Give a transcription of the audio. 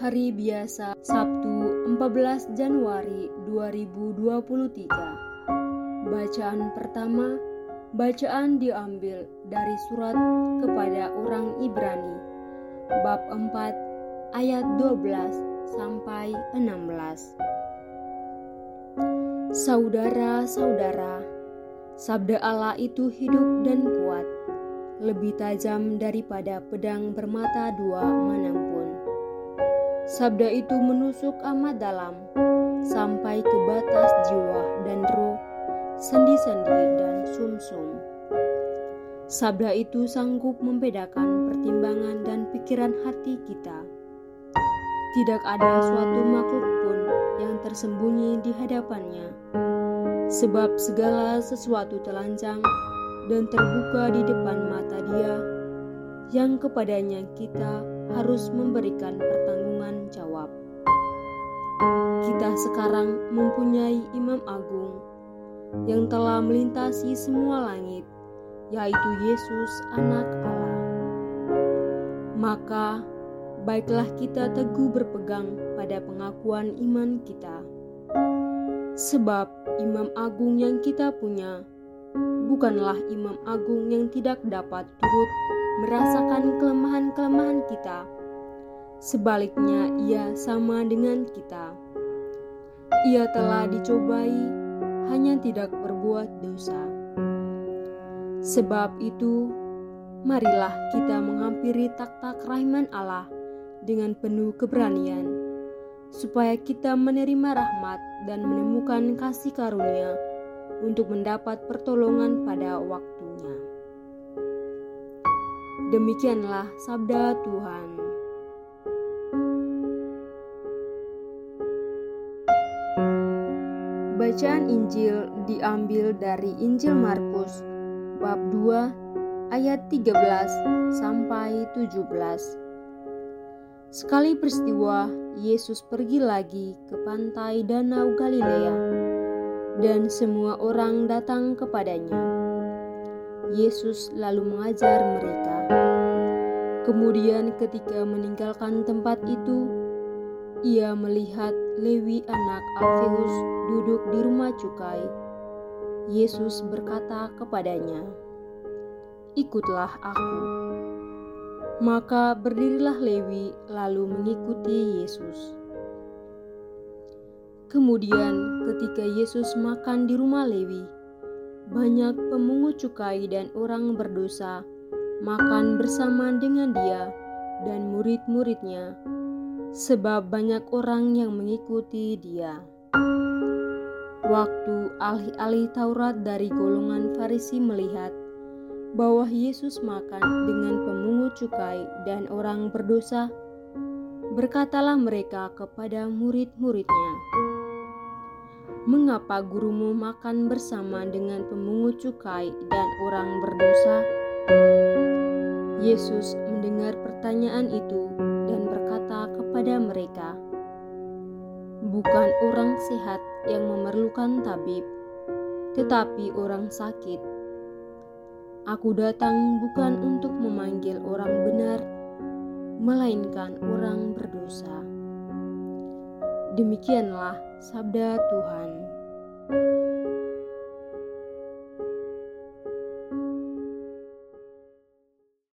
Hari biasa Sabtu 14 Januari 2023 Bacaan pertama Bacaan diambil dari surat kepada orang Ibrani Bab 4 ayat 12 sampai 16 Saudara-saudara Sabda Allah itu hidup dan kuat Lebih tajam daripada pedang bermata dua mana pun Sabda itu menusuk amat dalam, sampai ke batas jiwa dan roh, sendi-sendi dan sumsum. Sabda itu sanggup membedakan pertimbangan dan pikiran hati kita. Tidak ada suatu makhluk pun yang tersembunyi di hadapannya, sebab segala sesuatu telanjang dan terbuka di depan mata Dia, yang kepadanya kita harus memberikan pertanggungan jawab. Kita sekarang mempunyai Imam Agung yang telah melintasi semua langit, yaitu Yesus, Anak Allah. Maka, baiklah kita teguh berpegang pada pengakuan iman kita, sebab Imam Agung yang kita punya bukanlah Imam Agung yang tidak dapat turut merasakan kelemahan-kelemahan kita. Sebaliknya, ia sama dengan kita. Ia telah dicobai, hanya tidak berbuat dosa. Sebab itu, marilah kita menghampiri tak-tak rahman Allah dengan penuh keberanian, supaya kita menerima rahmat dan menemukan kasih karunia untuk mendapat pertolongan pada waktunya. Demikianlah sabda Tuhan. Bacaan Injil diambil dari Injil Markus bab 2 ayat 13 sampai 17. Sekali peristiwa, Yesus pergi lagi ke pantai Danau Galilea dan semua orang datang kepadanya. Yesus lalu mengajar mereka. Kemudian, ketika meninggalkan tempat itu, ia melihat Lewi, anak Alfeus, duduk di rumah cukai. Yesus berkata kepadanya, "Ikutlah Aku." Maka berdirilah Lewi, lalu mengikuti Yesus. Kemudian, ketika Yesus makan di rumah Lewi, banyak pemungut cukai dan orang berdosa makan bersama dengan dia dan murid-muridnya, sebab banyak orang yang mengikuti dia. Waktu ahli-ahli Taurat dari golongan Farisi melihat bahwa Yesus makan dengan pemungut cukai dan orang berdosa, berkatalah mereka kepada murid-muridnya, Mengapa gurumu makan bersama dengan pemungut cukai dan orang berdosa? Yesus mendengar pertanyaan itu dan berkata kepada mereka, "Bukan orang sehat yang memerlukan tabib, tetapi orang sakit. Aku datang bukan untuk memanggil orang benar, melainkan orang berdosa." Demikianlah sabda Tuhan.